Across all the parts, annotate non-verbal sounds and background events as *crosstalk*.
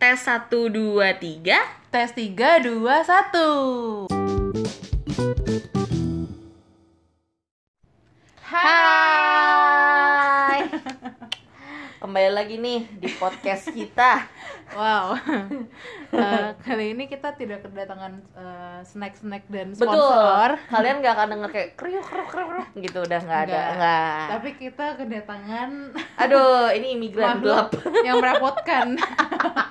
Tes 1, 2, 3 Tes 3, 2, 1 Hai. *laughs* Kembali lagi nih di podcast kita. *laughs* Wow. Eh, Kali ini kita tidak kedatangan eh, snack-snack dan Betul. sponsor. Kalian gak akan denger kayak kriuk kriuk kriuk kriuk. Gitu Udah gak ada Enggak. Tapi kita kedatangan Aduh ini imigran gelap. yang merepotkan *laughs*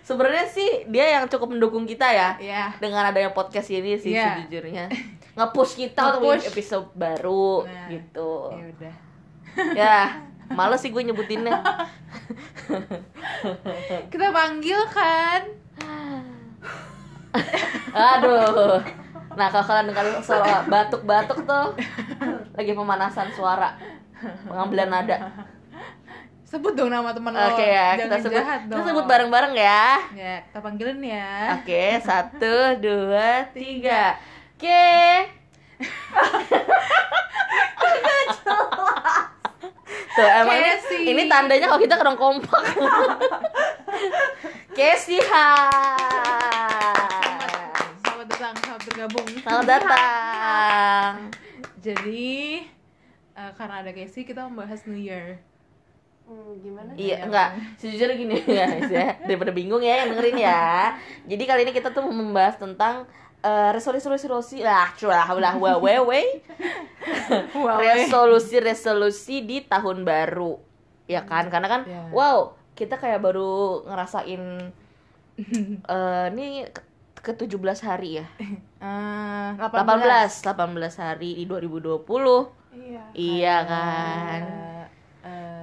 Sebenarnya sih dia yang cukup mendukung kita ya Ya Dengan adanya podcast ini sih Iya. sejujurnya Nge-push kita untuk Nge-push. bikin episode baru Nah. gitu Ya udah Ya males sih gue nyebutinnya *laughs* Kita panggil kan Aduh. Nah, kalau kalian dengar suara batuk-batuk tuh lagi pemanasan suara. Pengambilan nada. Sebut dong nama teman lo Oke ya, Jangan kita sebut jahat kita dong sebut bareng-bareng ya. Ya, kita panggilin ya Oke, satu, *laughs* dua, tiga. Oke. *laughs* Tuh, emang ini, Casey. ini tandanya kalau kita kurang kompak. *laughs* Casey, hai. Selamat datang, selamat bergabung Selamat datang. Jadi eh, karena ada Casey kita membahas New Year. Hmm, gimana? Iya, Ya, enggak. Sejujurnya gini *laughs* ya, guys ya. Daripada bingung ya yang dengerin ya. Jadi kali ini kita tuh mau membahas tentang eh, resolusi-resolusi lah, curah lah, wewe. Resolusi-resolusi di tahun baru. Ya kan? Karena kan Ya. wow, kita kayak baru ngerasain *laughs* eh ini ke 17 hari ya. Eh, 18, 18 hari di 2020. Iya. Iya kan. Eh,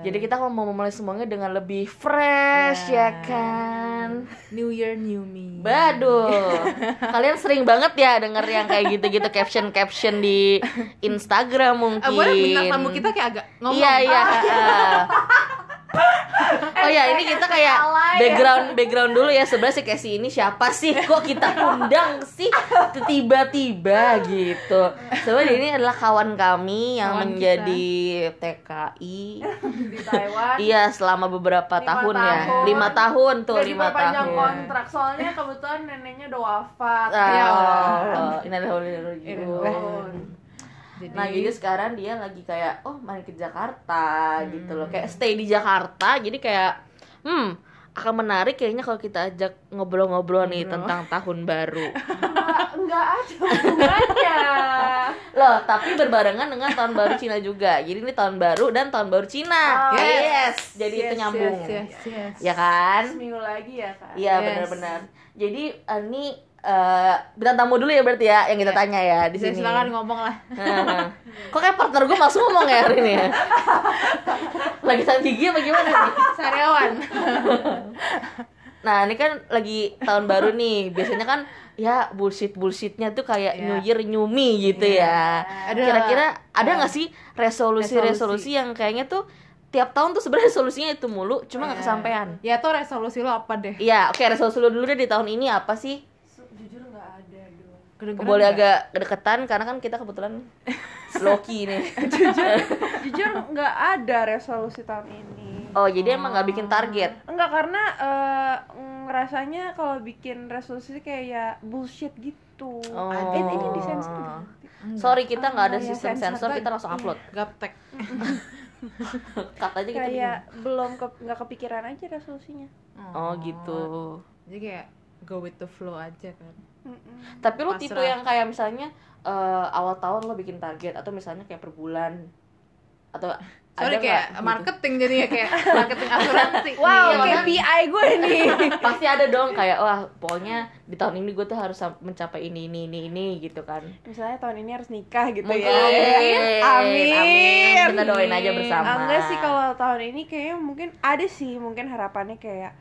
Jadi kita mau memulai semuanya dengan lebih fresh Ya. ya kan. New Year New Me. Baduh. *laughs* Kalian sering banget ya denger yang kayak gitu-gitu caption-caption di Instagram mungkin. Eh, boleh bintang tamu kita kayak agak ngomong. Iya iya. heeh. Oh ya ini kita kayak ya. background background dulu ya sebenarnya si Casey ini siapa sih kok kita undang sih tiba-tiba gitu. Sebenarnya ini adalah kawan kami yang Kawan menjadi TKI Di Taiwan. Iya selama beberapa Lima tahun, ya tahun. lima tahun tuh Udah lima tahun. kontrak soalnya kebetulan neneknya udah wafat. Ah, Ya Allah. Ini adalah. Jadi, Nah jadi sekarang dia lagi kayak oh main ke Jakarta gitu loh kayak stay di Jakarta jadi kayak hmm akan menarik kayaknya kalau kita ajak ngobrol-ngobrol nih Ngobrol. tentang tahun baru *laughs* Enggak, enggak ada hubungannya. *laughs* loh tapi berbarengan dengan tahun baru Cina juga jadi ini tahun baru dan tahun baru Cina Oh, yes. jadi itu yes, nyambung Yes, yes, yes. ya kan Seminggu lagi ya, Kak. Iya Yes. benar-benar. Jadi eh, ini eh bintang tamu dulu ya berarti ya yang kita Ya. tanya ya di sini. silakan ngomong lah. Kok kayak partner gue langsung ngomong ya hari ini ya? *laughs* lagi sakit gigi apa gimana nih? Sariawan. Nah ini kan lagi tahun baru nih. Biasanya kan ya bullshit bullshitnya tuh kayak Ya. New Year New Me gitu ya. Ada- Kira-kira ada Ya. nggak sih resolusi-resolusi yang kayaknya tuh tiap tahun tuh sebenarnya resolusinya itu mulu, cuma nggak Ya. kesampaian. Ya tuh resolusi lo apa deh? Iya, oke resolusi lu dulu deh di tahun ini apa sih? Su- Jujur enggak ada, Dul. Kedengeran boleh nggak? agak deketan karena kan kita kebetulan *laughs* Loki nih. Jujur enggak ada resolusi tahun ini. Oh, jadi emang nggak bikin target. Enggak karena eh, ngerasanya kalau bikin resolusi kayak bullshit gitu. Oh. Eh, ini disensor nggak? Enggak. Sorry, kita nggak ada Oh, ya, sistem sensor. sensor, kita langsung Iya. upload. Gaptek. *laughs* Aja gitu. kayak belum ke, nggak kepikiran aja resolusinya. Oh, gitu. Jadi kayak go with the flow aja kan. Mm-mm. Tapi lu Pasrah. tipe yang kayak misalnya eh, awal tahun lo bikin target atau misalnya kayak per bulan atau *laughs* Sorry ada kayak nggak gitu? marketing jadinya kayak *laughs* marketing asuransi. Wow, Iya, makanya- KPI gue nih. *laughs* pasti ada dong kayak wah pokoknya di tahun ini gue tuh harus mencapai ini ini ini ini gitu kan Misalnya tahun ini harus nikah gitu Mungkin. ya. Amin. Amin. Kita doain aja bersama. Enggak sih kalau tahun ini kayaknya mungkin ada sih mungkin harapannya kayak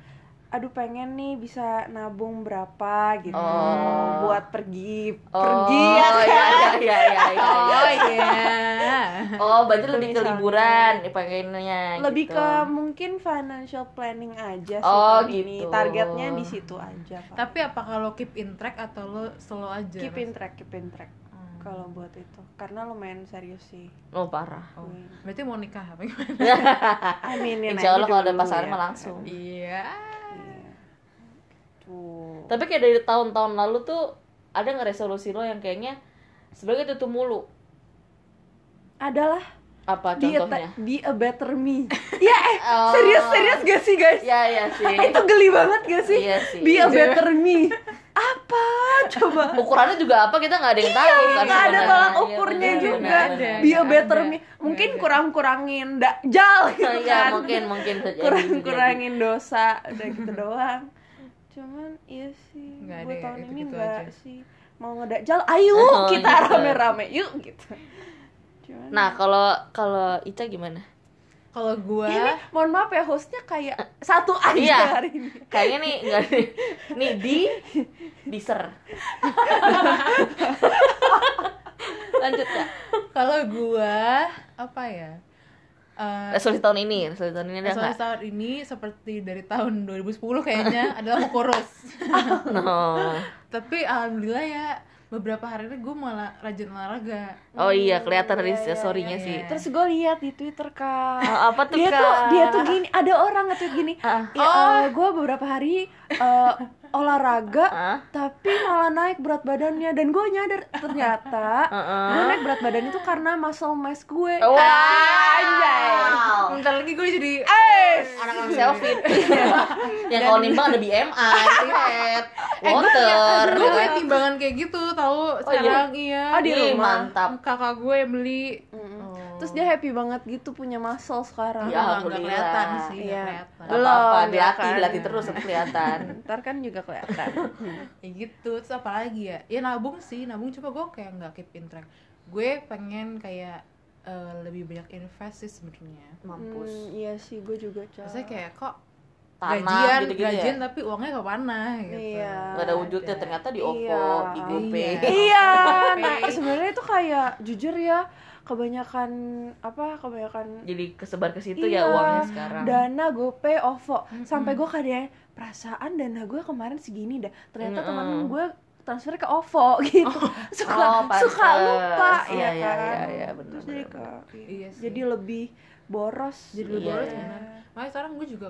aduh pengen nih bisa nabung berapa gitu Oh. buat pergi oh pergi ya kan? iya iya iya iya, iya. *laughs* Oh iya. oh berarti lebih ke liburan pengennya lebih gitu. ke mungkin financial planning aja sih Oh, tahun ini gitu. targetnya di situ aja Pak. Tapi apa kalau keep in track atau lo slow aja? keep in track keep in track Hmm. kalau buat itu karena lumayan serius sih oh parah Oh, Wih. berarti mau nikah apa gimana? *laughs* aminin Insya Allah kalau ada dulu pasangan ya langsung Iya. Iya. Tuh. Tapi kayak dari tahun-tahun lalu tuh ada nggak resolusi lo yang kayaknya sebenarnya itu tuh mulu? Adalah Apa contohnya? be a better me. *laughs* ya eh Oh. serius serius gak sih guys? Ya ya sih. *laughs* itu geli banget gak sih? Iya sih. Be a better me. Apa? *laughs* Coba. Ukurannya juga apa kita nggak ada yang tahu kan Nggak ada tolak Iya, ukurnya benar, juga. Be a better ada. me. Mungkin Nggak ada. kurang-kurangin dajal gitu Iya kan. mungkin mungkin kurang-kurangin dosa udah gitu doang. Cuman iya sih. Nggak Buat ada, tahun ini gitu-gitu enggak aja. sih. Mau ngedajal, ayo *laughs* Oh, kita gitu. rame-rame yuk gitu. Cuman Nah kalau kalau Ica gimana? Kalau gua ini mohon maaf ya hostnya kayak satu aja Iya. hari ini. Kayaknya nih nggak nih, nih di diser. *laughs* Lanjut ya. kalau gua apa ya? Eh, Resolusi tahun ini, resolusi tahun ini ada Resolusi tahun ini seperti dari tahun 2010 kayaknya *laughs* adalah mau kurus. No. *laughs* Tapi alhamdulillah ya beberapa hari ini gue malah rajin olahraga. Oh iya kelihatan dari Iya, iya, story-nya iya, sih. iya. Terus gue lihat di Twitter kak. Oh, apa tuh dia kak? tuh dia tuh gini ada orang nge-tweet gini Ah. ya gue beberapa hari eh, *laughs* olahraga Ah. tapi malah naik berat badannya dan gue nyadar ternyata Heeh. gue naik berat badan itu karena muscle mass gue Wow. Anjay. Bentar lagi gue jadi eh Anak-anak selfie. *laughs* yang kalau nimbang ada BMI, head, water. gue punya timbangan kayak gitu tahu sekarang iya. Oh, di rumah. mantap. Kakak gue yang beli. Terus dia happy banget gitu punya muscle sekarang Ya, alhamdulillah. kelihatan sih, Iya. kelihatan. Belum, ya dilatih, kan? dilatih terus sampai kelihatan. *laughs* ntar kan juga kelihatan Ya gitu, terus apa lagi ya? Ya nabung sih, nabung coba gue kayak nggak keep in track. Gue pengen kayak eh, lebih banyak invest sih sebenarnya. Mampus. Hmm, iya sih gue juga Ca. Maksudnya kayak kok Tanah gajian, gitu-gitu gajian ya. tapi uangnya ke mana gitu. Iya. Gak ada wujudnya ternyata di OVO, Iya. di GoPay. Iya. *laughs* iya nah sebenarnya itu kayak jujur ya kebanyakan apa kebanyakan Jadi kesebar ke situ Iya. ya uangnya sekarang. dana GoPay OVO sampai gue kadang perasaan dana gue kemarin segini dah ternyata Mm-mm. teman gue transfer ke OVO *laughs* gitu suka Oh, pantes. suka lupa Iya, ya iya, kan iya, iya, bener, terus jadi bener, ke Iya sih. jadi lebih boros jadi lebih Iya, boros benar. Makanya sekarang gue juga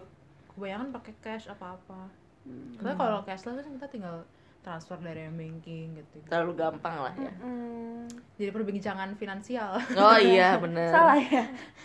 kebanyakan pakai cash apa-apa. Hmm. Karena kalau cashless kan kita tinggal transfer dari m banking gitu. Terlalu gampang lah ya. Hmm, Jadi perbincangan finansial. Oh iya bener. salah ya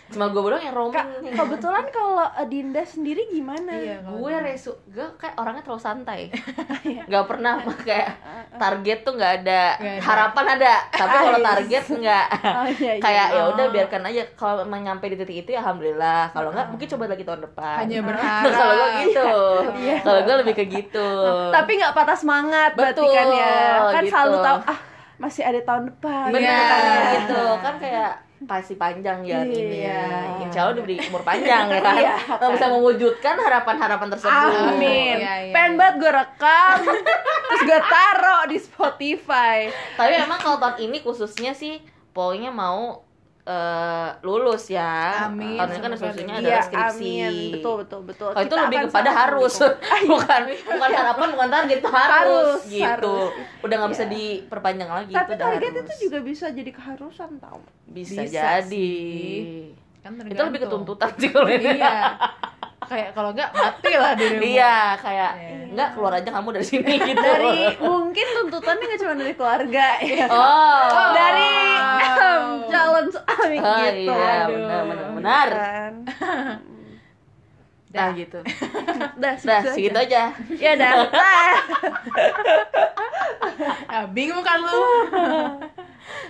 Cuma gue doang yang roaming. Kebetulan kalau eh, Dinda sendiri gimana Iya, gue resu gue kayak orangnya terlalu santai *laughs* nggak pernah *laughs* kayak target tuh nggak ada ada. harapan ada tapi kalau Ais. target nggak *laughs* Oh, iya, iya. kayak ya udah Oh. biarkan aja kalau emang nyampe di titik itu ya alhamdulillah kalau nggak mungkin coba lagi tahun depan Hanya berharap. kalau gue gitu Iya. kalau gue lebih ke gitu tapi nggak patah semangat berarti Betul, kan ya kan gitu. selalu tahu ah masih ada tahun depan bener Iya. kan ya. gitu kan kayak pasti panjang ya ini Iya. ya insya Allah diberi umur panjang ya kan Iya, Nggak bisa mewujudkan harapan-harapan tersebut Amin. Iya, iya, Pengen iya. banget gue rekam, *laughs* terus gue taro di Spotify. Tapi emang kalau tahun ini khususnya sih pokoknya mau eh, lulus ya. Amin, ini kan resolusinya ada. adalah Iya, skripsi. amin. Betul, betul, betul. Kalau itu Kita lebih kepada harus, *laughs* bukan bukan harapan, bukan target itu harus, Harus, gitu. harus. Udah nggak bisa Iya. diperpanjang lagi. Tapi itu target harus. itu juga bisa jadi keharusan tau. bisa, Bisa jadi. sih. Kan Itu lebih ke tergantung. tuntutan sih kalau ini. Iya. *laughs* kayak kalau enggak mati lah dirimu. Iya, kayak Iya. enggak keluar aja kamu dari sini gitu. Dari mungkin tuntutannya nggak cuma dari keluarga ya. Oh. Dari Wow. calon suami Oh, gitu. iya, Aduh. benar benar benar. Kan. Nah, gitu. *laughs* Udah, Nah, segitu aja. Ya. Dah. *laughs* Ya, bingung kan lu?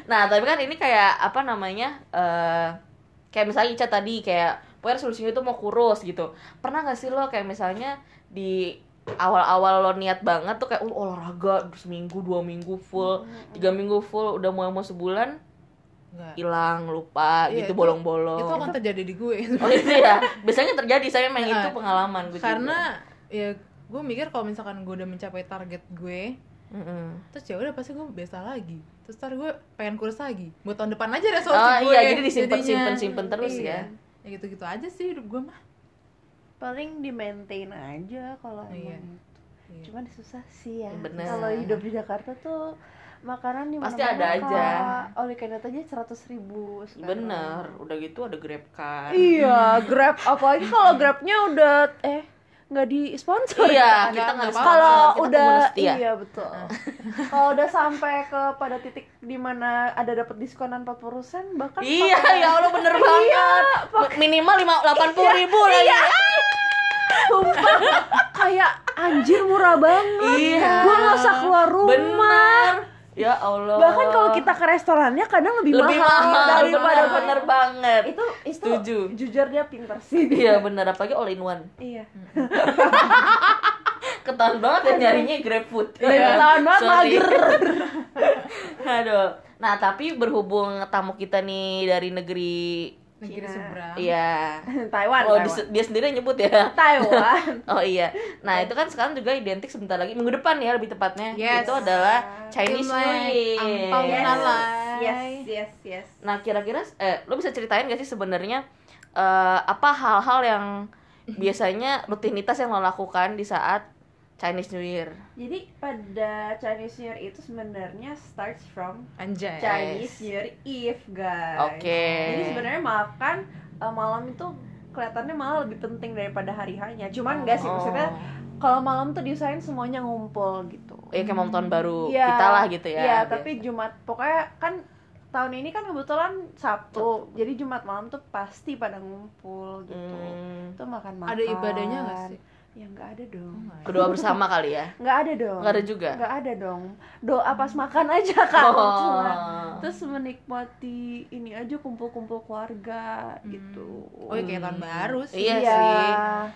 Nah, tapi kan ini kayak apa namanya? eh kayak misalnya Ica tadi kayak pokoknya resolusinya itu mau kurus gitu. Pernah gak sih lo kayak misalnya di awal-awal lo niat banget tuh kayak oh, olahraga seminggu dua minggu full tiga minggu full udah mau mau sebulan Enggak. hilang lupa Iya, gitu itu- bolong-bolong Itu akan terjadi di gue. *laughs* oh itu ya biasanya terjadi saya itu Nah, pengalaman gue juga. Karena ya gue mikir kalau misalkan gue udah mencapai target gue, Mm-mm. terus ya udah pasti gue biasa lagi. Terus ntar gue pengen kurus lagi. Buat tahun depan aja resolusi oh gue. iya jadi disimpan jadinya. simpen simpen terus Iya. ya Ya gitu-gitu aja sih hidup gue mah. Paling di maintain aja kalau Iya. itu. Iya. Cuman susah sih ya. Bener. Kalau hidup di Jakarta tuh makanan di Pasti ada aja. Kak. Oli Canet aja seratus ribu sekarang. bener udah gitu ada grab car Iya, Grab apalagi kalau Grabnya udah eh nggak di sponsor Iya, ya. kita nggak kalau udah setia. iya betul *laughs* kalau udah sampai ke pada titik di mana ada dapat diskonan 40% bahkan Iya, pakai- ya Allah bener *laughs* banget. Minimal lima delapan puluh ribu lagi. sumpah kayak anjir murah banget Iya. gue nggak usah keluar rumah Bener. Ya Allah. bahkan kalau kita ke restorannya kadang lebih, lebih mahal daripada bener, bener banget. itu itu Setuju. jujur dia pinter sih Iya bener apalagi all in one. iya *laughs* Ketahuan banget ya nyarinya GrabFood. Iya, ketahuan banget mager. *laughs* Aduh. Nah, tapi berhubung tamu kita nih dari negeri negeri seberang Iya. *laughs* Taiwan Oh, Taiwan. dia sendiri nyebut ya. Taiwan *laughs* Oh iya. Nah, itu kan sekarang juga identik sebentar lagi minggu depan ya lebih tepatnya. Yes. Itu adalah Chinese New Year. Yes. Yes yes yes Nah, kira-kira eh lo bisa ceritain gak sih sebenarnya eh, apa hal-hal yang biasanya rutinitas yang lo lakukan di saat Chinese New Year? jadi pada Chinese New Year itu sebenarnya starts from anjay Chinese New Year Eve guys Oke. jadi sebenarnya makan eh, malam itu kelihatannya malah lebih penting daripada hari harinya cuman enggak sih maksudnya kalau malam tuh diusahain semuanya ngumpul gitu ya kayak mau tahun baru Iya. kita lah gitu ya. Iya, tapi Jumat pokoknya kan tahun ini kan kebetulan Sabtu. Jadi Jumat malam tuh pasti pada ngumpul gitu. Hmm, Tuh makan-makan. ada ibadahnya gak sih Ya nggak ada dong. berdoa bersama *laughs* kali ya. Nggak ada dong. Nggak ada juga. Nggak ada dong. Doa pas makan aja *laughs* kan. Oh. Cuma terus menikmati ini aja kumpul-kumpul keluarga gitu. oh ya kayak tahun baru sih Iya sih.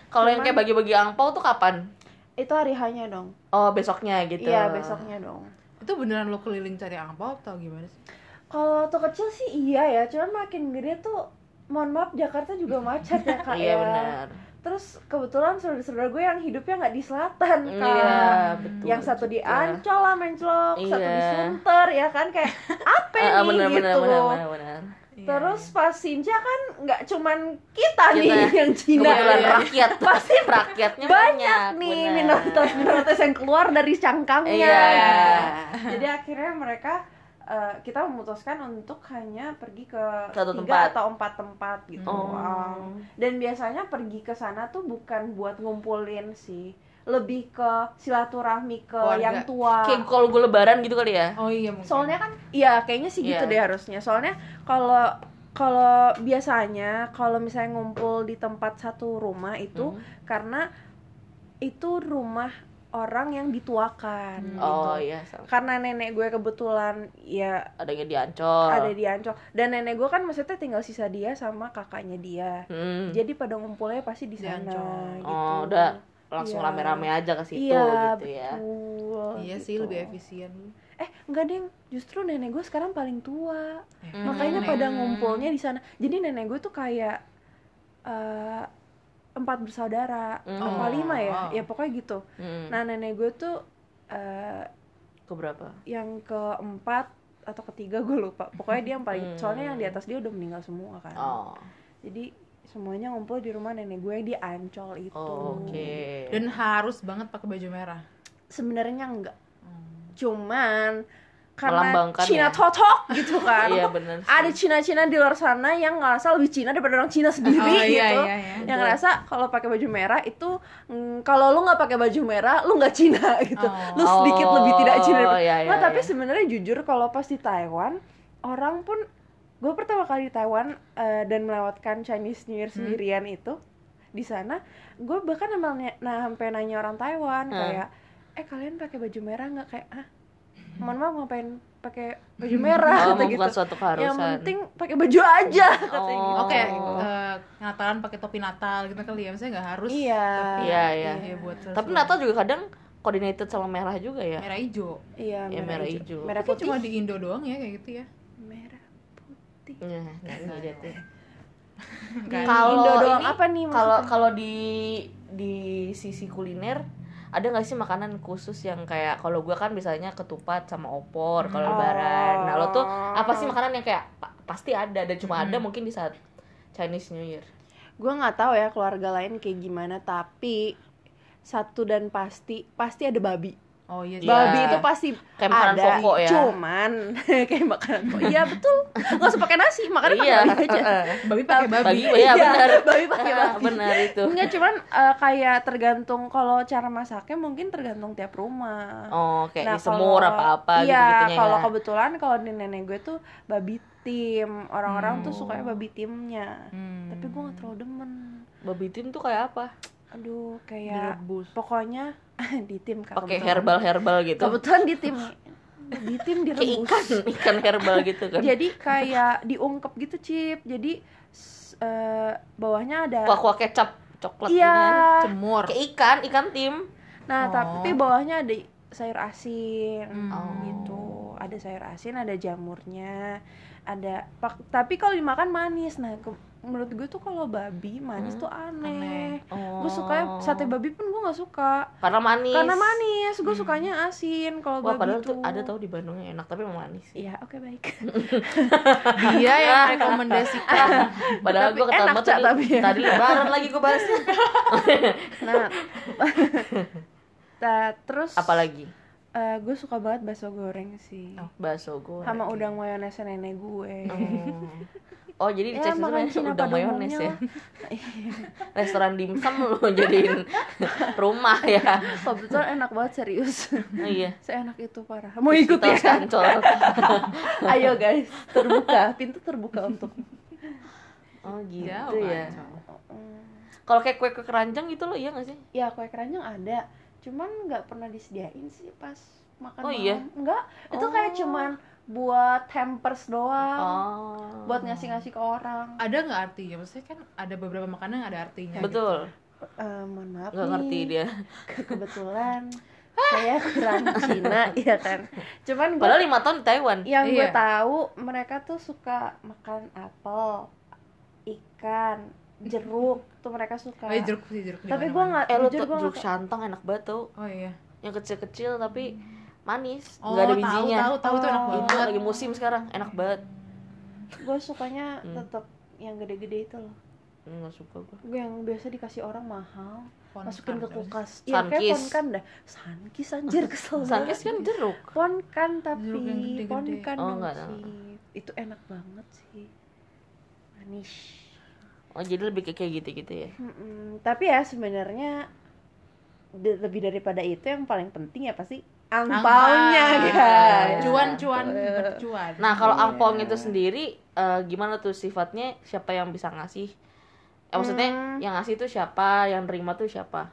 Kalau yang kayak bagi-bagi angpau tuh kapan? Itu hari hanya dong. Oh, besoknya gitu. Iya, besoknya dong. itu beneran lo keliling cari angpau atau gimana sih Kalau waktu kecil sih iya ya, cuman makin gede tuh mohon maaf Jakarta juga macet ya kak Iya ya. benar. Terus kebetulan saudara-saudara gue yang hidupnya nggak di selatan kan. Iya, betul. yang satu di. Ancol lah menclok, satu di Iya. Sunter ya kan kayak apa *laughs* Ah, nih benar, gitu. benar, benar, benar. Iya, Terus pas Sinja kan nggak cuman kita, nih Kita. yang Cina Kebetulan ya. rakyat *laughs* pasti *laughs* rakyatnya banyak nih benar. minoritas minoritas yang keluar dari cangkangnya. Iya. gitu. Jadi akhirnya mereka eh, kita memutuskan untuk hanya pergi ke Satu tiga tempat. atau empat tempat gitu. Oh. Um, dan biasanya pergi ke sana tuh bukan buat ngumpulin sih, lebih ke silaturahmi ke Keluarga. yang tua. Kayak kalau gue lebaran gitu kali ya. oh iya mungkin Soalnya kan, iya kayaknya sih gitu Iya. deh harusnya. Soalnya kalau kalau biasanya kalau misalnya ngumpul di tempat satu rumah itu Hmm. karena itu rumah orang yang dituakan. Oh gitu. iya, sama. Karena nenek gue kebetulan ya ada yang di Ancol. ada di Ancol dan nenek gue kan maksudnya tinggal sisa dia sama kakaknya dia. Hmm. Jadi pada ngumpulnya pasti di sana gitu. Oh, udah langsung Iya. rame-rame aja ke situ iya, gitu ya. betul. iya sih gitu. lebih efisien Eh, enggak deh, justru nenek gue sekarang paling tua. Hmm. Makanya pada ngumpulnya di sana. Jadi nenek gue tuh kayak eh, empat bersaudara, Hmm. apa lima ya? oh. Ya pokoknya gitu. Hmm. Nah, nenek gue tuh eh, Keberapa? yang keempat atau ketiga gue lupa. Pokoknya dia yang paling Hmm. soalnya yang di atas dia udah meninggal semua kan. Oh. Jadi semuanya ngumpul di rumah nenek gue di Ancol itu. Oh, Oke. dan harus banget pakai baju merah Sebenarnya enggak. Hmm. Cuman karena Melambangkan Cina ya. totok gitu *laughs* kan. Iya bener sih. ada Cina-Cina di luar sana yang ngerasa lebih Cina daripada orang Cina sendiri Oh, iya, gitu. iya, iya. Yang ngerasa kalau pakai baju merah itu mm, kalau lu nggak pakai baju merah lu nggak Cina *laughs* gitu. Oh. Lu sedikit lebih tidak Cina. Oh, daripada- iya, iya, Nah, tapi iya. sebenarnya jujur kalau pas di Taiwan orang pun gue pertama kali di Taiwan eh, dan melewatkan Chinese New Year Hmm. sendirian itu di sana gue bahkan emang ny- nah sampai nanya orang Taiwan Hmm. kayak eh kalian pakai baju merah nggak kayak ah mohon maaf ngapain pakai baju merah Oh, bukan gitu suatu keharusan. yang penting pakai baju aja katanya Oh. gitu. Oke, eh, Natalan pakai topi Natal gitu kali ya, maksudnya nggak harus. Iya. Tapi, Iya, iya. ya buat Tapi. Natal juga kadang coordinated sama merah juga ya. merah hijau. Iya, Ya, merah merah, hijau. hijau. Merah Tapi putih. cuma di Indo doang ya kayak gitu ya. merah putih. Nah, nyanyi dia tuh. Kan? Kalau Indo doang ini, apa nih Kalau kalau di di sisi kuliner ada nggak sih makanan khusus yang kayak kalau gua kan biasanya ketupat sama opor kalau Hmm. lebaran. Nah, lo tuh apa Oh. sih makanan yang kayak pa- pasti ada dan cuma ada Hmm. mungkin di saat Chinese New Year. gue nggak tahu ya keluarga lain kayak gimana tapi satu dan pasti pasti ada babi Oh iya. Iya. Babi itu pasti Kayak makanan ada, pokok ya. cuman *laughs* kayak makanan pokok. Iya betul. Gak usah pakai nasi, makannya pakai iya babi aja. Babi pakai babi. bagi ya Iya, benar *laughs* babi pakai babi. benar itu Enggak cuman eh, kayak tergantung kalau cara masaknya mungkin tergantung tiap rumah. oh kayak Nah, disemur kalau- apa apa iya, gitu gitunya kalau ya. kebetulan kalau di nenek gue tuh babi tim. Orang-orang tuh Hmm. sukanya babi timnya. Hmm. Tapi gue gak terlalu demen. babi tim tuh kayak apa Aduh, kayak direbus. pokoknya *laughs* di tim Kak, oke kebetulan. herbal herbal gitu Kebetulan di tim di tim kayak direbus. ikan ikan herbal gitu kan Jadi kayak diungkep gitu, Cip. Jadi eh, bawahnya ada kuah kuah kecap coklat Iya. gitu kan. Cemur. kayak ikan ikan tim Nah, Oh. tapi bawahnya ada sayur asin Hmm. gitu. Ada sayur asin, ada jamurnya, ada. Tapi kalau dimakan manis. Nah, ke- menurut gue tuh kalau babi manis Hmm. tuh aneh. Aneh. oh. Gue suka sate babi pun gue nggak suka. karena manis Karena manis, gue Hmm. sukanya asin. Kalau babi padahal tuh ada tau di Bandung yang enak tapi manis Iya, oke baik. *laughs* Dia yang rekomendasikan. *laughs* padahal gue Cak, tadi, tapi ya. tadi lebaran lagi gue bahasnya *laughs* Nah, nah terus apalagi eh, gue suka banget bakso goreng sih. bakso goreng Sama udang mayones nenek gue. Oh, oh jadi di *laughs* Ya, sebenarnya pada mayones ya *laughs* restoran dimsum lo *laughs* jadiin rumah ya Kebetulan enak banget serius. oh, iya Seenak itu parah. Mau ikut Kita ya? Ayo guys, terbuka, pintu terbuka untuk. oh gitu Jauh, ya. Mm, kalau kayak kue kue keranjang gitu lo iya gak sih Ya kue keranjang ada, cuman nggak pernah disediain sih pas makan Oh, malam. iya? Enggak, itu kayak Oh. cuman buat hampers doang. oh Buat ngasih-ngasih ke orang. Ada nggak artinya? Maksudnya kan ada beberapa makanan yang ada artinya. betul Eh, mohon maaf nggak ngerti dia Ke- kebetulan *laughs* saya kurang Cina ya kan cuman gue padahal lima tahun di Taiwan yang gue Iya. tahu mereka tuh suka makan apel ikan jeruk tuh mereka suka. Oh, iya, jeruk sih jeruk. tapi gue nggak eh jujur tuh gue jeruk santang enak banget tau. Oh iya. yang kecil kecil tapi manis. Oh, nggak ada tahu, bijinya. tahu, tahu itu enak Oh. Itu banget. lagi musim sekarang enak banget. Gue sukanya Hmm. tetap yang gede-gede itu loh. Nggak suka gue gue yang biasa dikasih orang mahal Ponkan, masukin ke kulkas. Iya kayak ponkan dah. Sankis anjir kesel *laughs* Sankis kan jeruk. Ponkan tapi Jeruk yang ponkan Oh, dong enggak tahu. sih itu enak banget sih. Manis oh jadi lebih kayak kayak gitu gitu ya Mm-mm. tapi ya sebenarnya de- lebih daripada itu yang paling penting ya pasti angpaunya Angpau. guys Cuan-cuan Gitu. bercuan. nah kalau Iya. angpong itu sendiri eh, gimana tuh sifatnya siapa yang bisa ngasih eh, maksudnya Hmm. yang ngasih itu siapa yang nerima tuh siapa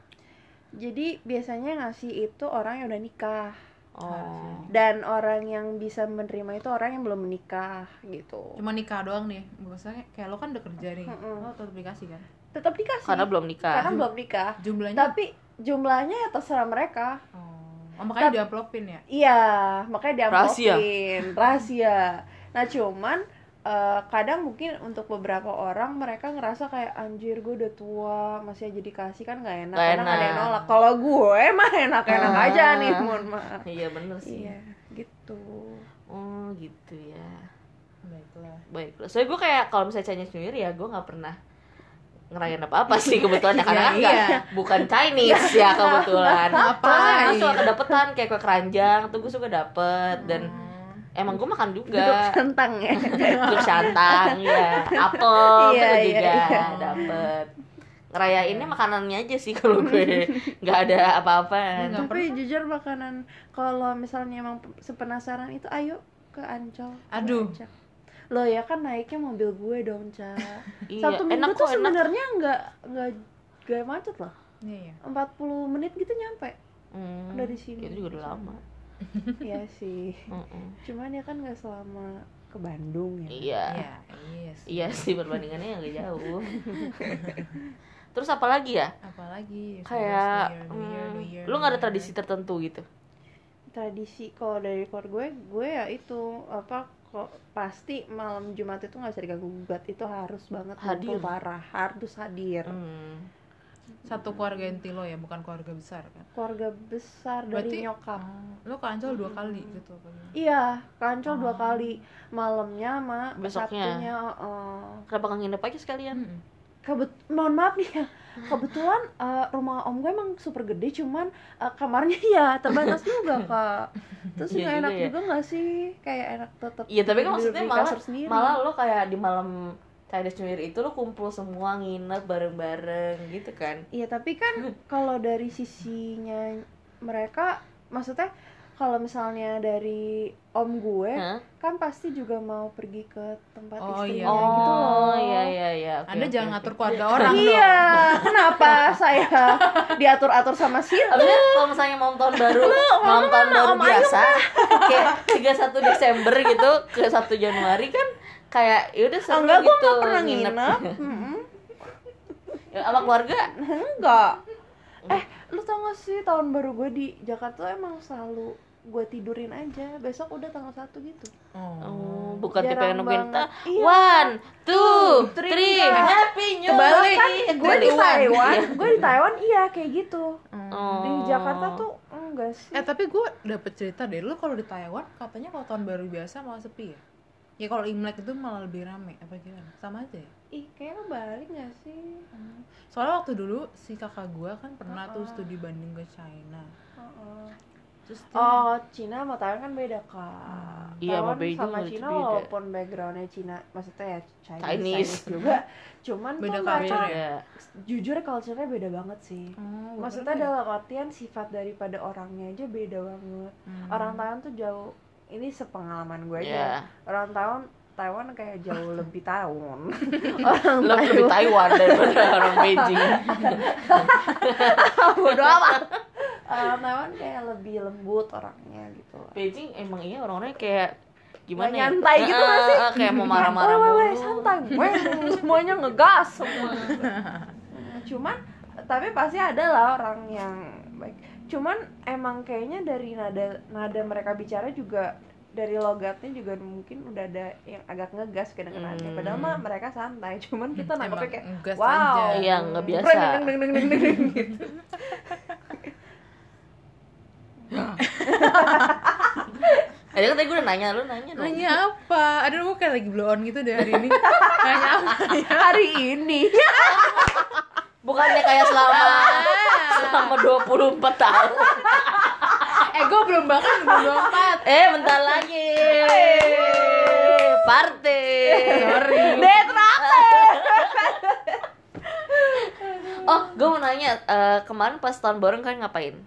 jadi biasanya ngasih itu orang yang udah nikah oh dan orang yang bisa menerima itu orang yang belum menikah gitu Cuma nikah doang nih. Maksudnya kayak lo kan udah kerja nih. Mm-mm. Lo tetap dikasih kan? tetap dikasih karena belum nikah karena belum nikah Jumlahnya tapi jumlahnya ya terserah mereka Oh, oh makanya Tap- diamplopin ya? Iya, makanya Rahasia. diamplopin rahasia. Nah cuman eh, kadang mungkin untuk beberapa orang mereka ngerasa kayak anjir gue udah tua masih aja dikasih kan nggak enak. Nggak Kadang ada yang enak. nolak. Kalau gue mah enak-enak Ah. aja nih, mohon maaf. iya bener sih Iya, gitu. oh gitu ya Baiklah. baiklah soalnya gue kayak kalau misalnya Chinese New Year ya gue nggak pernah ngerayain apa apa sih kebetulan ya karena kan *laughs* Iya, iya. bukan Chinese ya kebetulan Ngapain? Terus suka kedapetan kayak kue keranjang tuh gue suka dapet dan Hmm. Emang gue makan Duduk juga sentang ya. Duduk santang ya *laughs* apel Iya, tuh iya, juga iya. dapet ngerayainnya makanannya aja sih kalau *laughs* gue nggak ada apa-apa Nggak Tapi jujur makanan kalau misalnya emang sepenasaran itu ayo ke Ancol. Gue Aduh. ajak. Lo ya kan naiknya mobil gue dong, Ca. iya Satu minggu enak tuh sebenarnya nggak nggak gak macet loh. Iya, iya. 40 menit gitu nyampe. Hmm, dari sini. itu juga udah lama *laughs* Iya sih. Mm-mm. Cuman ya kan nggak selama ke Bandung ya. iya Iya, iya sih. iya sih perbandingannya agak jauh *laughs* terus apa lagi ya Apalagi kayak New Year, New Year, New Year, lu nggak ada tradisi tertentu gitu Tradisi kalau dari keluarga gue, gue ya itu apa kok pasti malam Jumat itu nggak bisa diganggu gugat itu harus banget Hadir. parah harus hadir hmm. Satu keluarga inti lo ya, bukan keluarga besar kan? keluarga besar Berarti dari nyokap lo ke Ancol dua kali gitu apa gimana? iya kancol dua Oh. kali malamnya sama Besoknya. sabtunya oh. kenapa nggak nginep aja sekalian kebet mohon maaf nih ya kebetulan eh, rumah om gue emang super gede cuman eh, kamarnya *laughs* ya terbatas juga *laughs* kak terus Iya nggak enak juga ya. juga nggak sih kayak enak tetap Iya tapi kan maksudnya malah malah lo kayak di malam Chinese New Year itu lo kumpul semua nginep bareng-bareng gitu kan. Iya tapi kan kalau dari sisinya mereka maksudnya kalau misalnya dari om gue Hah? kan pasti juga mau pergi ke tempat Oh, istrinya iya. gitu loh. Oh iya iya iya. Oke, Anda oke, jangan oke. ngatur keluarga orang dong. Iya, kenapa saya diatur-atur sama si kalau misalnya mau tahun baru, malam tahun baru biasa, kayak 31 Desember gitu ke 1 Januari kan kayak ya udah seru Enggak, gue gitu. nggak pernah nginep. nginep. *laughs* Ya, sama keluarga Enggak. Eh, lu tau gak sih tahun baru gue di Jakarta tuh emang selalu gue tidurin aja. Besok udah tanggal satu gitu. Oh, bukan tipe yang nungguin Iya. One, two, three, three, tiga. happy new Kebalik. year. Kan gue di. Taiwan, Iya. gue di Taiwan iya kayak gitu. Oh. Di Jakarta tuh enggak sih. Eh tapi gue dapet cerita deh, lu kalau di Taiwan katanya kalau tahun baru biasa malah sepi ya? Ya kalau Imlek itu malah lebih rame, apa gimana? Sama aja ya? Ih, kayaknya balik gak sih? Soalnya waktu dulu si kakak gue kan pernah tuh studi banding ke China Terus dia- Oh, Cina sama Taiwan kan beda kak. Iya, sama Beijing sama Cina beda. walaupun backgroundnya Cina, maksudnya ya Chinese, Chinese. Chinese juga. *laughs* Cuman Beda tuh culture mereka ya? Jujur culture-nya beda banget sih. Gua Maksudnya dalam artian sifat daripada orangnya aja beda banget. Hmm. Orang Taiwan tuh jauh ini sepengalaman gue aja. Iya. Orang Taiwan Taiwan kayak jauh *laughs* lebih tahun. orang Lo lebih Taiwan daripada orang Beijing. *laughs* bodo amat. *laughs* Orang Taiwan kayak lebih lembut orangnya gitu. lah. Beijing emang iya orang-orangnya kayak gimana ya? nyantai gitu nggak sih? Kayak mau marah-marah weh, mulu. santai. Weh, semuanya ngegas semua. Cuman tapi pasti ada lah orang yang baik. Cuman emang kayaknya dari nada nada mereka bicara juga dari logatnya juga mungkin udah ada yang agak ngegas kedengarannya. Hmm. Padahal mah mereka santai. Cuman kita nangkepnya Emang kayak ngegas wow. aja. Iya, nggak biasa. Deng, deng, deng, deng, deng, deng, gitu. Eh, tadi gue udah nanya, lu nanya dong. Nanya apa? Aduh, gue kayak lagi blow on gitu deh hari ini *laughs* Nanya apa ya? Hari ini Bukannya kayak selama selama 24 tahun. *laughs* Eh, gue belum bahkan belum 24 Eh, bentar lagi. Party. Sorry *laughs* Oh, gue mau nanya, eh, kemarin pas tahun baru kan ngapain?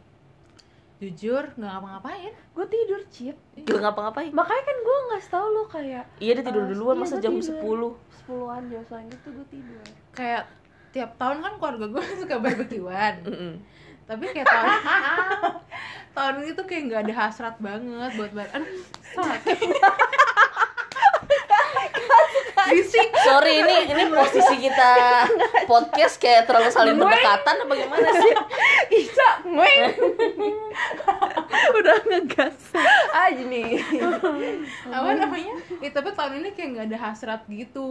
Jujur, gak ngapa-ngapain gue tidur chip. Gak ngapa-ngapain. Makanya kan gue nggak tau lo kayak Iya, dia tidur Eh, duluan iya, masa gua jam tidur. 10. sepuluhan biasanya gitu gue tidur. Kayak tiap tahun kan keluarga gue *laughs* suka barbekyuan Mm-mm. Tapi kayak tahun *laughs* Tahun ini tuh kayak gak ada hasrat banget buat bar Aduh, sakit *laughs* Risik Sorry, ini ini posisi kita *laughs* podcast kayak terlalu saling berdekatan apa gimana sih? *laughs* Isa, gue *laughs* udah ngegas. Aja nih. Apa namanya? Ya, tapi tahun ini kayak gak ada hasrat gitu.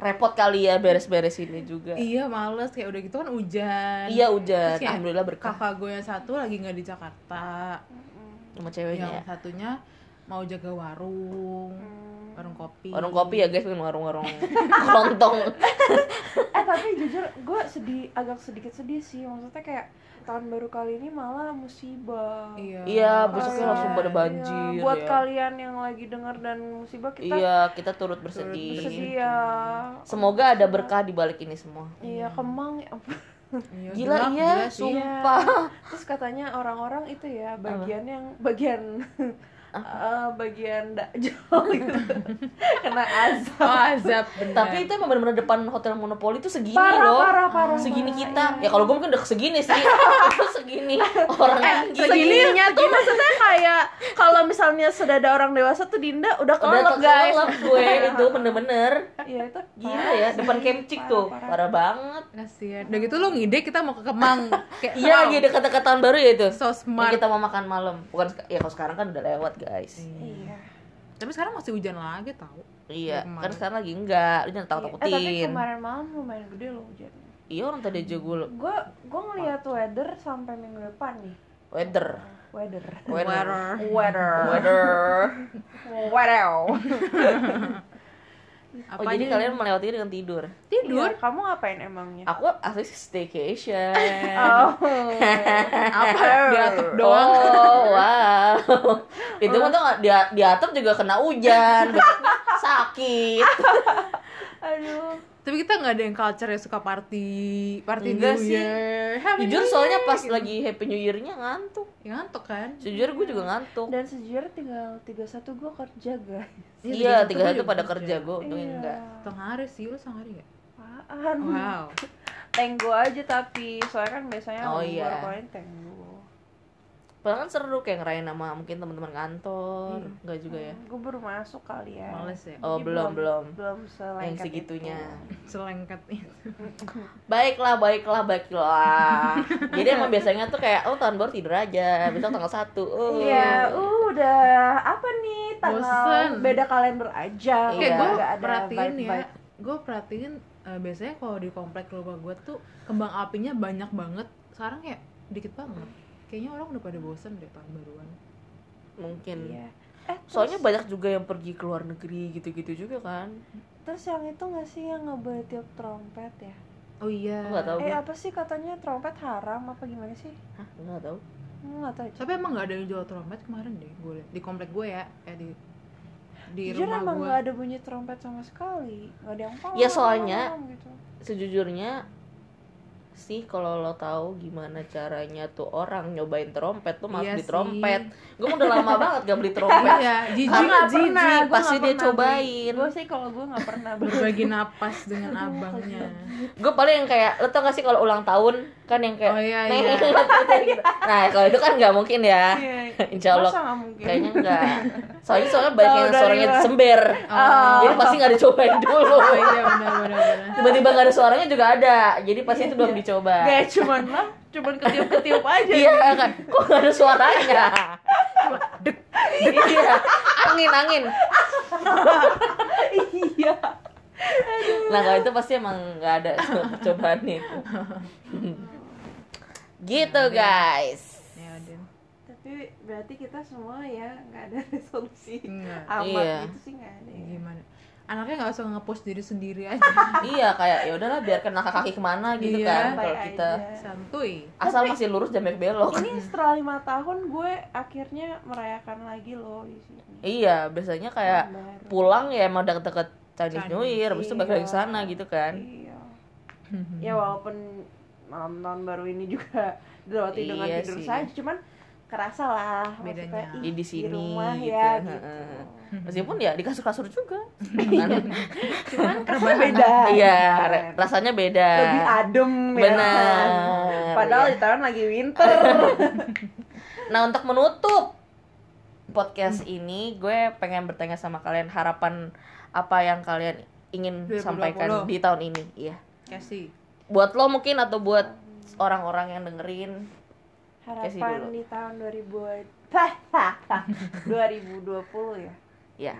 Repot kali ya beres-beres ini juga. Iya males, kayak udah gitu kan hujan. Iya hujan, kayak alhamdulillah berkah. Kakak gue yang satu lagi nggak di Jakarta. Sama ceweknya Yang ya. satunya mau jaga warung Warung kopi Warung kopi ya guys, bukan warung-warung *laughs* kelontong. Eh tapi jujur gue sedih, agak sedikit sedih sih. Maksudnya kayak tahun baru kali ini malah musibah. Iya Iya, besoknya Kayak, langsung pada iya, banjir Buat ya. kalian yang lagi denger dan musibah kita Iya, kita turut bersedih. sedih ya. Semoga ada berkah di balik ini semua. Iya kemang ya ampun. Iya, Gila gelap, iya, sumpah. Terus katanya orang-orang itu ya bagian yang bagian eh, bagian dakjol *laughs* gitu kena azab. Oh azab bener Tapi itu emang bener-bener depan hotel Monopoli itu segini Parah, loh. parah, parah, segini parah, kita. iya. Ya kalau gue mungkin udah segini sih. *laughs* Itu segini orang gila. Segininya tuh maksudnya kayak kalau misalnya sudah ada orang dewasa tuh Dinda udah kelelep guys. kekelelep gue *laughs* itu bener-bener. Iya itu Gila parah ya, depan Kemcik Parah, tuh. parah. Parah banget. Kasian Udah gitu lo ngide kita mau ke Kemang Kayak Iya lagi dekat-dekat tahun baru ya itu. So Yang smart kita mau makan malam. Bukan ya kalau sekarang kan udah lewat, guys. Iya. Tapi sekarang masih hujan lagi tau Iya, kan sekarang lagi enggak. Lu jangan Iya. Eh tapi kemarin malam lumayan gede loh hujannya. Iya orang tadi aja gue Gue gue ngeliat weather sampai minggu depan nih. weather. Weather. Weather. Weather. Weather. Weather. *laughs* *laughs* Oh, jadi kalian melewati dengan tidur. tidur Iya, kamu ngapain emangnya? Aku asli staycation. *laughs* Oh. apa *laughs* diatur doang Oh, wow. Itu mah tuh nggak- dia diatur juga kena hujan, *laughs* sakit. Aduh. Tapi kita nggak ada yang culture yang suka party party Enggak New sih. Year Happy Jujur New soalnya Year, pas gitu. lagi Happy New Year-nya ngantuk. ya ngantuk kan Jujur gue juga ngantuk. Dan sejujurnya tinggal 31 gue kerja guys. Iya, tiga satu pada kerja. gue untungnya Iya. enggak. Tengah hari sih lu setengah hari Apaan? wow *laughs* Tenggo aja tapi soalnya kan biasanya Oh, iya. ini tenggo. Padahal kan seru kayak ngerayain sama mungkin teman-teman kantor. Iya. Enggak juga ya. Gue baru masuk kali ya. males ya Oh, Jadi belum, belum. Belum selengket Yang segitunya. itu. *laughs* selengket itu *laughs* Baiklah, baiklah, baiklah. Jadi emang biasanya tuh kayak oh tahun baru tidur aja, besok tanggal 1. Oh. Iya, uh, udah apa nih tanggal Bosen. beda kalender aja. Iya. kayak gue perhatiin ya gue perhatiin eh, biasanya kalau di komplek rumah gue tuh kembang apinya banyak banget sekarang ya dikit banget kayaknya orang udah pada bosen deh tahun baruan Mungkin. Iya. Eh, Soalnya terus, banyak juga yang pergi ke luar negeri gitu-gitu juga kan. terus yang itu nggak sih yang nggak boleh tiup trompet ya? oh iya nggak tahu. Eh gue. apa sih katanya trompet haram apa gimana sih? Hah, enggak tahu. Nggak tahu. tapi emang nggak ada yang jual trompet kemarin deh gue liat. di komplek gue ya eh di di Jujur rumah emang gue nggak ada bunyi trompet sama sekali, nggak ada yang pam. Ya, soalnya- gitu. Sejujurnya sih kalau lo tahu gimana caranya tuh orang nyobain trompet tuh malah Iya beli trompet. Gue udah lama *laughs* banget gak beli trompet. iya jijik Karena jijik, pernah, gua pasti dia pernah cobain. Gue sih kalau gue nggak pernah beli. berbagi napas dengan abangnya *laughs* gue paling yang kayak lo tau gak sih kalau ulang tahun kan yang kayak Oh, iya, iya. *laughs* gitu. nah kalau itu kan nggak mungkin ya Iya. *laughs* insya Allah. Masa mungkin? kayaknya enggak *laughs* soalnya soalnya banyak yang suaranya sember Oh. jadi pasti nggak dicobain dulu. Oh iya benar benar tiba-tiba nggak ada suaranya juga ada. Jadi pasti itu belum dicoba. Gak cuman lah, cuman ketiup-ketiup aja. iya kan. Kok nggak ada suaranya? Iya. Angin angin. Iya. nah kalau itu pasti emang nggak ada percobaan itu. *laughs* Gitu guys Tapi berarti kita semua ya nggak ada *laughs* resolusi Enggak. amat Iya. gitu sih nggak ada. ya. gimana anaknya nggak usah ngepost diri sendiri aja *laughs* iya kayak ya udahlah biarkan langkah kaki ke mana gitu Iya. kan kalau kita aja. santuy asal masih lurus jangan belok Ini setelah lima tahun gue akhirnya merayakan lagi loh di sini. iya biasanya kayak baru. pulang ya emang deket-deket Chinese New Year habis itu balik lagi ke sana gitu kan Iya. *laughs* Ya walaupun malam tahun baru ini juga dilewati dengan Iya tidur sih. saja, cuman kerasa lah Bedanya. maksudnya, Di- di sini rumah gitu. ya gitu. Heeh. meskipun ya di kasur-kasur juga Kan? *laughs* Cuman rasanya beda. iya rasanya beda lebih adem ya Benar. kan? *laughs* Padahal Iya. di tahun lagi winter. *laughs* nah untuk menutup podcast ini gue pengen bertanya sama kalian harapan apa yang kalian ingin 2020. sampaikan di tahun ini iya kasih buat lo mungkin atau buat orang-orang yang dengerin Harapan di tahun 2000 2020 *laughs* ya. ya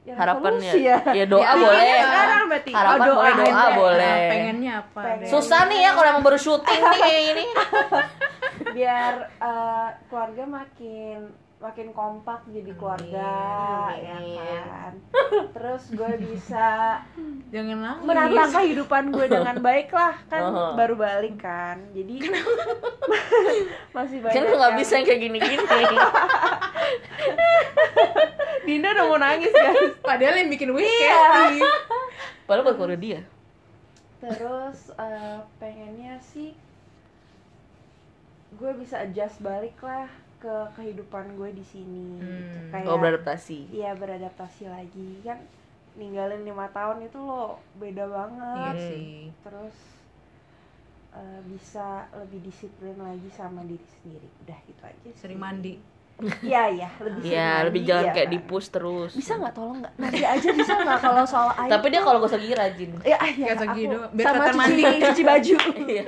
Ya, harapannya ya. ya doa Ya, boleh iya, sekarang berarti. harapan Oh, boleh doa doa aja. boleh Nah, pengennya apa Pengen. Susah nih ya kalau emang baru syuting nih kayak ini *laughs* biar eh, keluarga makin makin kompak jadi keluarga Amin. ya kan? *laughs* Terus gue bisa jangan nangis. menata kehidupan gue *laughs* dengan baik lah kan? Oh. baru balik kan? Jadi *laughs* masih banyak kan nggak yang- bisa yang kayak gini-gini. Dinda udah mau nangis guys. Padahal yang bikin wish Iya. Padahal buat keluarga dia. Terus eh, pengennya sih gue bisa adjust balik lah ke kehidupan gue di sini gitu. Hmm. kayak oh beradaptasi iya beradaptasi lagi kan ninggalin lima tahun itu lo beda iya banget sih terus eh, bisa lebih disiplin lagi sama diri sendiri udah gitu aja sih. sering mandi iya iya lebih sering Iya, mandi, lebih jangan ya kayak kan. di push terus. bisa nggak tolong nggak nanti aja bisa nggak kalau soal air Tapi dia kalau gosok gigi rajin. ya, ah, ya Gosok gigi aku doang, biar sama cuci, mandi. cuci baju *laughs* Iya.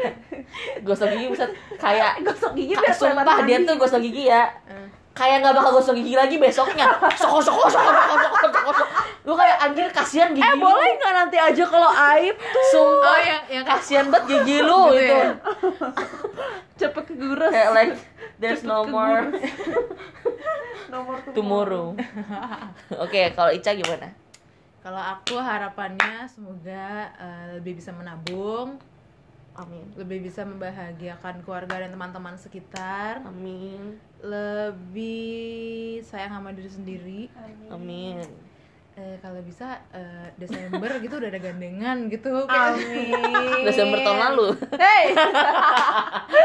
Gosok gigi bisa kayak *laughs* gosok gigi biar sumpah dia tuh gosok gigi ya. Eh. Kayak nggak bakal gosok gigi lagi besoknya. Sok sok sok sok sok sok sok sok. Lu kayak anjir kasihan gigi. eh lu. boleh nggak nanti aja kalau aib tuh Sumpah. oh yang yang Kasihan banget gigi lu Gitu itu. ya? *laughs* cepet kegures Kayak like there's *laughs* no more nomor tomorrow. *laughs* Oke, kalau Ica gimana? Kalau aku harapannya semoga eh, lebih bisa menabung, Amin. lebih bisa membahagiakan keluarga dan teman-teman sekitar, Amin. lebih sayang sama diri sendiri. Amin. Eh, kalau bisa eh, Desember gitu udah ada gandengan gitu. Amin. Desember tahun lalu. Hey. *laughs*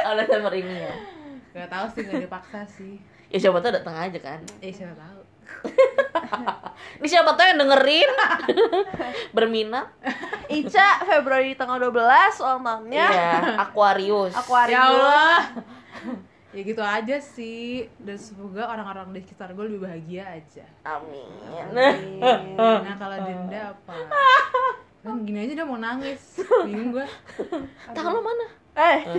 Oh, Desember ini ya. Gak tahu sih nggak dipaksa sih. Ya siapa tahu datang aja kan. Eh siapa tahu. *laughs* Ini siapa tahu yang dengerin *laughs* berminat. Ica Februari tanggal 12 ulang tahunnya. Iya, Aquarius. *laughs* Aquarius. Ya Allah. ya gitu aja sih. Dan semoga orang-orang di sekitar gue lebih bahagia aja. Amin. Nah kalau denda apa? Kan gini aja udah mau nangis. Bingung gue. Tangan lo mana? Eh, *laughs*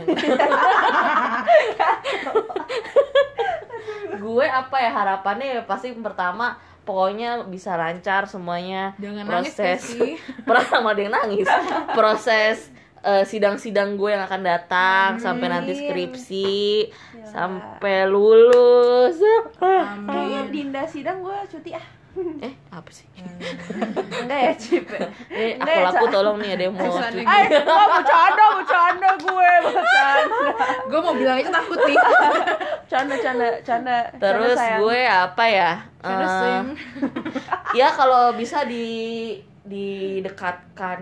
gue apa ya harapannya ya pasti pertama pokoknya bisa lancar semuanya Jangan nangis proses ya sih. *laughs* pertama yang nangis proses eh, sidang-sidang gue yang akan datang sampai nanti Amin. skripsi Ya. sampai lulus kayaknya Amin. Dinda sidang gue cuti ah. Eh apa sih Enggak ya, Cip. eh aku Nggak, laku tolong nih ada yang mau. Eh, gua bercanda, bercanda gue, bercanda. Gue mau bilang aja takut nih. Canda, canda, canda. terus Canda, gue apa ya Eh, *laughs* ya kalau bisa di didekatkan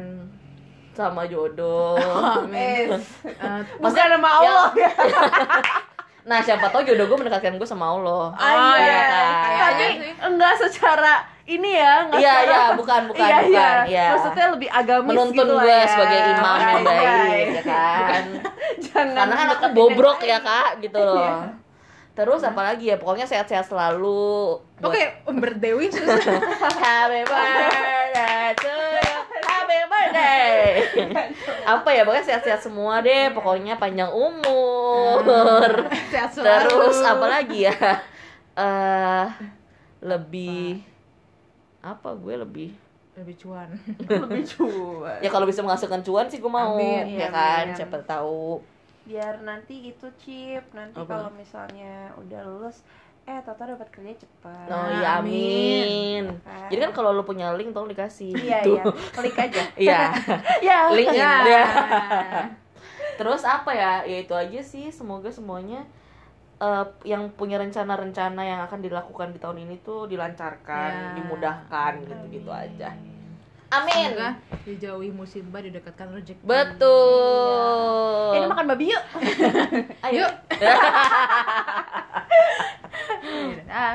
sama jodoh Amin. *laughs* Eh, Eh, bukan nama Allah ya. *laughs* Nah, siapa tahu jodoh gue mendekatkan gue sama Allah. Ah, iya iya. kan? Tapi Kayaknya sih. enggak secara ini ya, enggak Iya, secara iya, bukan, *laughs* bukan, iya, iya. bukan, iya. Maksudnya lebih agamis Menuntun gitu gue ya. sebagai imam yang *laughs* Iya, baik, iya. ya kan? *laughs* Jangan Karena kan aku bobrok ya, Kak, gitu loh. Iya. Terus apalagi ya, pokoknya sehat-sehat selalu. Oke, berdewi susah. Happy birthday to you. Happy birthday. *laughs* Apa ya, pokoknya sehat-sehat semua deh. Pokoknya panjang umur. *laughs* Sehat selalu. Terus apa lagi ya? Eh lebih apa gue lebih Lebih cuan. *laughs* lebih cuan. ya kalau bisa menghasilkan cuan sih gue mau Amin, ya iya, kan amin. siapa tahu Biar nanti gitu Cip, nanti kalau misalnya udah lulus eh Tata dapat kerja cepat. oh iya amin. amin Kan. jadi kan kalau lu punya link tolong dikasih Iya, gitu. iya. Klik aja. *laughs* iya *laughs* Ya. link Ya. ya terus apa ya ya itu aja sih semoga semuanya eh, yang punya rencana-rencana yang akan dilakukan di tahun ini tuh dilancarkan Ya. dimudahkan gitu gitu aja amin Semoga dijauhi musibah, didekatkan rezeki. betul Ini makan babi yuk. *laughs* ayo Yuk. *laughs*